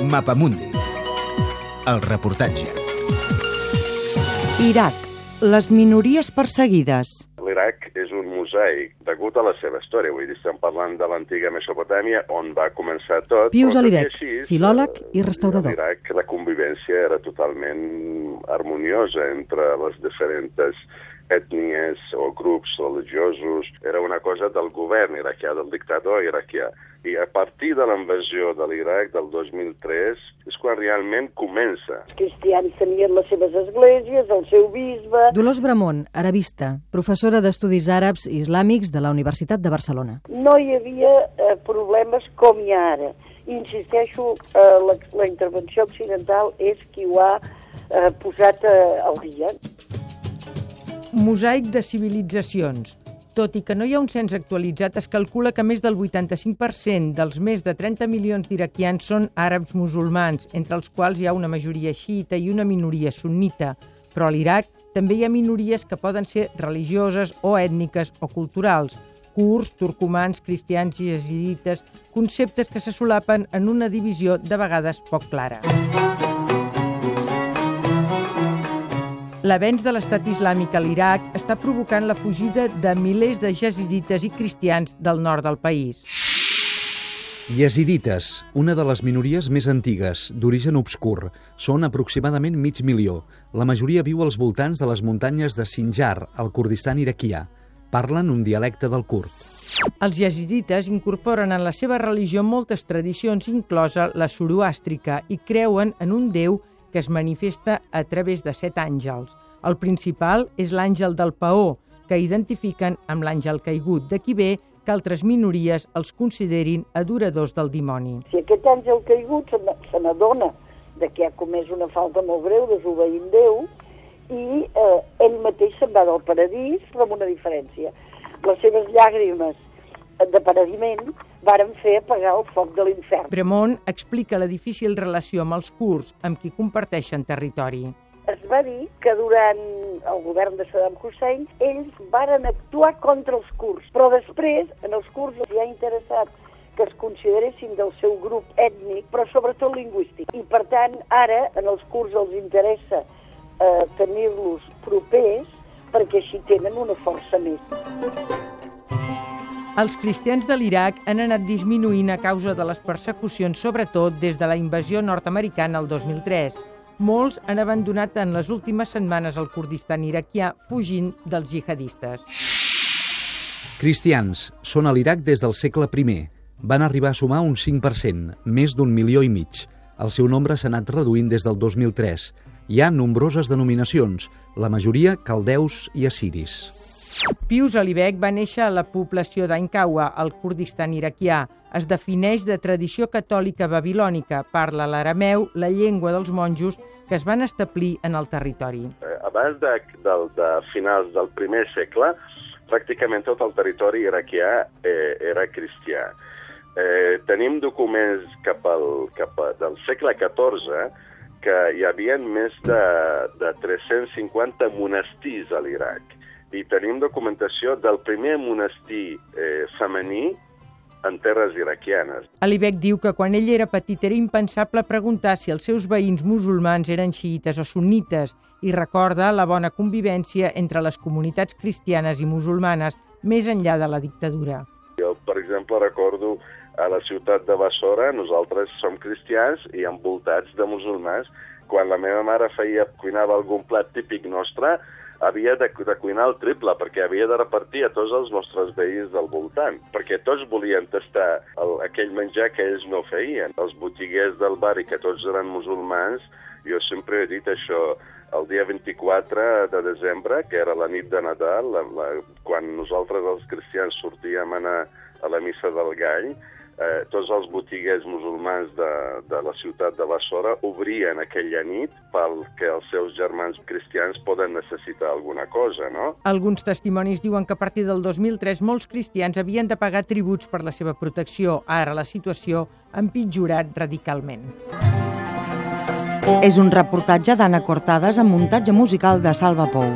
Mapamundi. El reportatge. Iraq, les minories perseguides. L'Iraq és un mosaic degut a la seva història. Vull dir, estem parlant de l'antiga Mesopotàmia, on va començar tot. Pius així, filòleg eh, i restaurador. L'Iraq la convivència era totalment harmoniosa entre les diferents ètnies o grups religiosos. Era una cosa del govern iraquià, del dictador iraquià. I a partir de la invasió de l'Iraq del 2003 és quan realment comença. Els cristians tenien les seves esglésies, el seu bisbe... Dolors Bramont, arabista, professora d'Estudis Àrabs i Islàmics de la Universitat de Barcelona. No hi havia eh, problemes com hi ha ara. Insisteixo, eh, la, la intervenció occidental és qui ho ha eh, posat eh, al dia. Mosaic de civilitzacions. Tot i que no hi ha un cens actualitzat, es calcula que més del 85% dels més de 30 milions d'iraquians són àrabs musulmans, entre els quals hi ha una majoria xiita i una minoria sunnita. Però a l'Iraq també hi ha minories que poden ser religioses o ètniques o culturals, kurds, turcomans, cristians i jesidites, conceptes que se solapen en una divisió de vegades poc clara. L'avenç de l'estat islàmic a l'Iraq està provocant la fugida de milers de jesidites i cristians del nord del país. Yesidites, una de les minories més antigues, d'origen obscur, són aproximadament mig milió. La majoria viu als voltants de les muntanyes de Sinjar, al Kurdistan iraquià. Parlen un dialecte del kurd. Els jesidites incorporen en la seva religió moltes tradicions, inclosa la zoroàstrica, i creuen en un déu que es manifesta a través de set àngels. El principal és l'àngel del paó, que identifiquen amb l'àngel caigut, d'aquí ve que altres minories els considerin adoradors del dimoni. Si aquest àngel caigut se n'adona de que ha comès una falta molt greu, desobeint Déu, i eh, ell mateix se'n va del paradís, però amb una diferència. Les seves llàgrimes de paradiment varen fer apagar el foc de l'infern. Bremont explica la difícil relació amb els kurds, amb qui comparteixen territori. Es va dir que durant el govern de Saddam Hussein ells varen actuar contra els kurds, però després en els kurds els hi ha interessat que es consideressin del seu grup ètnic, però sobretot lingüístic. I per tant, ara en els kurds els interessa eh, tenir-los propers perquè així tenen una força més. Els cristians de l'Iraq han anat disminuint a causa de les persecucions, sobretot des de la invasió nord-americana el 2003. Molts han abandonat en les últimes setmanes el Kurdistan iraquià fugint dels jihadistes. Cristians són a l'Iraq des del segle I. Van arribar a sumar un 5%, més d'un milió i mig. El seu nombre s'ha anat reduint des del 2003. Hi ha nombroses denominacions, la majoria caldeus i assiris. Pius Alibec va néixer a la població d'Ainkawa, al Kurdistan iraquià. Es defineix de tradició catòlica babilònica, parla l'arameu, la llengua dels monjos que es van establir en el territori. Eh, abans de, de, de finals del primer segle, pràcticament tot el territori iraquià eh, era cristià. Eh, tenim documents cap al, cap a, del segle XIV que hi havia més de, de 350 monestirs a l'Iraq i tenim documentació del primer monestir eh, femení en terres iraquianes. Alibec diu que quan ell era petit era impensable preguntar si els seus veïns musulmans eren xiites o sunnites i recorda la bona convivència entre les comunitats cristianes i musulmanes més enllà de la dictadura. Jo, per exemple, recordo a la ciutat de Bassora, nosaltres som cristians i envoltats de musulmans. Quan la meva mare feia, cuinava algun plat típic nostre, havia de, de cuinar el triple, perquè havia de repartir a tots els nostres veïns del voltant, perquè tots volien tastar el, aquell menjar que ells no feien. Els botiguers del barri, que tots eren musulmans, jo sempre he dit això, el dia 24 de desembre, que era la nit de Nadal, la, la, quan nosaltres els cristians sortíem a anar a la missa del gall, eh, tots els botiguers musulmans de, de la ciutat de Bassora obrien aquella nit perquè els seus germans cristians poden necessitar alguna cosa, no? Alguns testimonis diuen que a partir del 2003 molts cristians havien de pagar tributs per la seva protecció. Ara la situació ha empitjorat radicalment. És un reportatge d'Anna Cortades amb muntatge musical de Salva Pou.